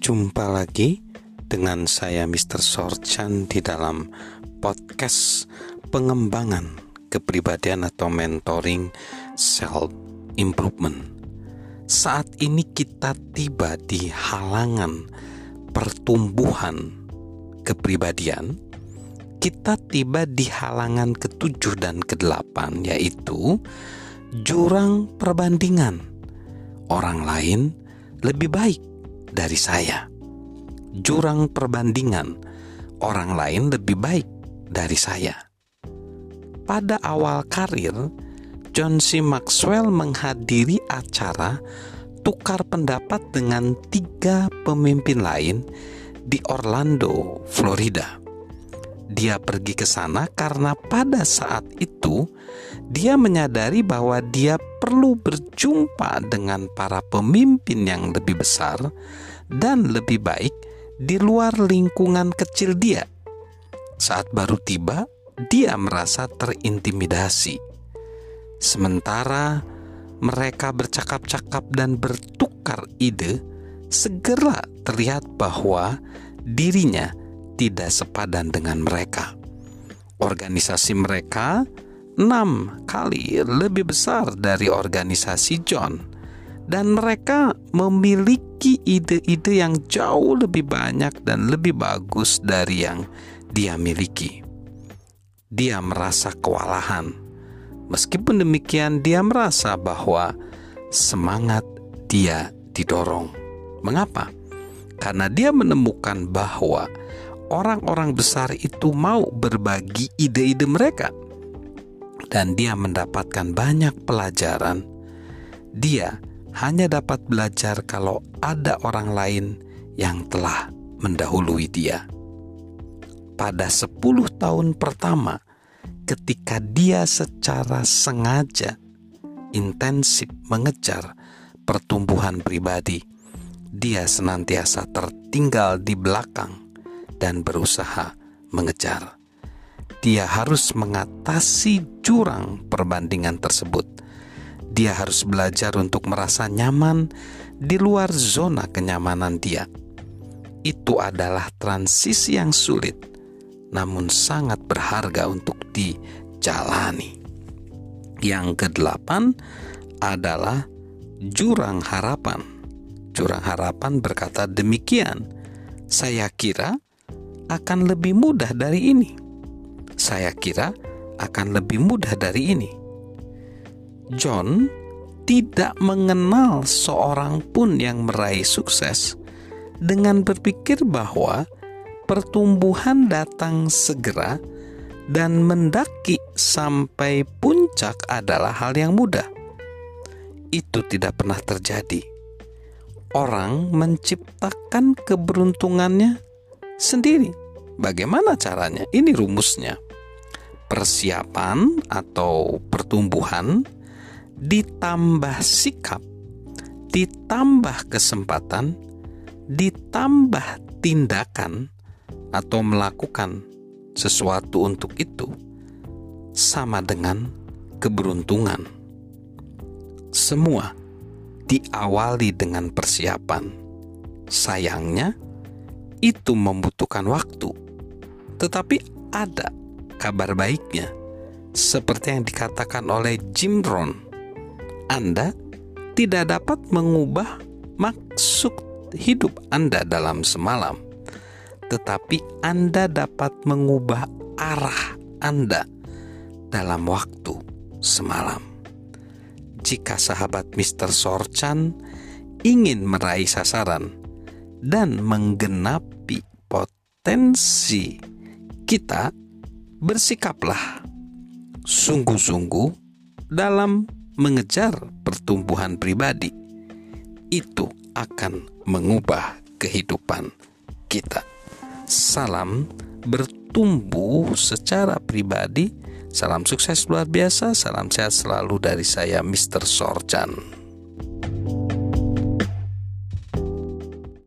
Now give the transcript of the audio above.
Jumpa lagi dengan saya Mr. Sorchan di dalam podcast pengembangan kepribadian atau mentoring self improvement. Saat ini kita tiba di halangan pertumbuhan kepribadian. Kita tiba di halangan ketujuh dan kedelapan yaitu jurang perbandingan. Orang lain lebih baik dari saya. Jurang perbandingan orang lain lebih baik dari saya. Pada awal karir, John C. Maxwell menghadiri acara tukar pendapat dengan tiga pemimpin lain di Orlando, Florida. Dia pergi ke sana karena pada saat itu dia menyadari bahwa dia perlu berjumpa dengan para pemimpin yang lebih besar dan lebih baik di luar lingkungan kecil dia. Saat baru tiba, dia merasa terintimidasi. Sementara mereka bercakap-cakap dan bertukar ide, segera terlihat bahwa dirinya tidak sepadan dengan mereka. Organisasi mereka enam kali lebih besar dari organisasi John, dan mereka memiliki ide-ide yang jauh lebih banyak dan lebih bagus dari yang dia miliki. Dia merasa kewalahan. Meskipun demikian, dia merasa bahwa semangat dia didorong. Mengapa? Karena dia menemukan bahwa orang-orang besar itu mau berbagi ide-ide mereka, dan dia mendapatkan banyak pelajaran. Dia hanya dapat belajar kalau ada orang lain yang telah mendahului dia. Pada 10 tahun pertama, ketika dia secara sengaja intensif mengejar pertumbuhan pribadi, dia senantiasa tertinggal di belakang dan berusaha mengejar. Dia harus mengatasi jurang perbandingan tersebut. Dia harus belajar untuk merasa nyaman di luar zona kenyamanan dia. Itu adalah transisi yang sulit, namun sangat berharga untuk dijalani. Yang kedelapan adalah jurang harapan. Jurang harapan berkata demikian, "Saya kira akan lebih mudah dari ini. Saya kira akan lebih mudah dari ini. John tidak mengenal seorang pun yang meraih sukses dengan berpikir bahwa pertumbuhan datang segera dan mendaki sampai puncak adalah hal yang mudah. Itu tidak pernah terjadi. Orang menciptakan keberuntungannya sendiri. Bagaimana caranya? Ini rumusnya. Persiapan atau pertumbuhan ditambah sikap, ditambah kesempatan, ditambah tindakan atau melakukan sesuatu untuk itu sama dengan keberuntungan. Semua diawali dengan persiapan. Sayangnya, itu membutuhkan waktu tetapi ada kabar baiknya. Seperti yang dikatakan oleh Jim Rohn, Anda tidak dapat mengubah maksud hidup Anda dalam semalam, tetapi Anda dapat mengubah arah Anda dalam waktu semalam. Jika sahabat Mr. Sorchan ingin meraih sasaran dan menggenapi potensi kita bersikaplah sungguh-sungguh dalam mengejar pertumbuhan pribadi. Itu akan mengubah kehidupan kita. Salam bertumbuh secara pribadi. Salam sukses luar biasa. Salam sehat selalu dari saya, Mr. Sorjan.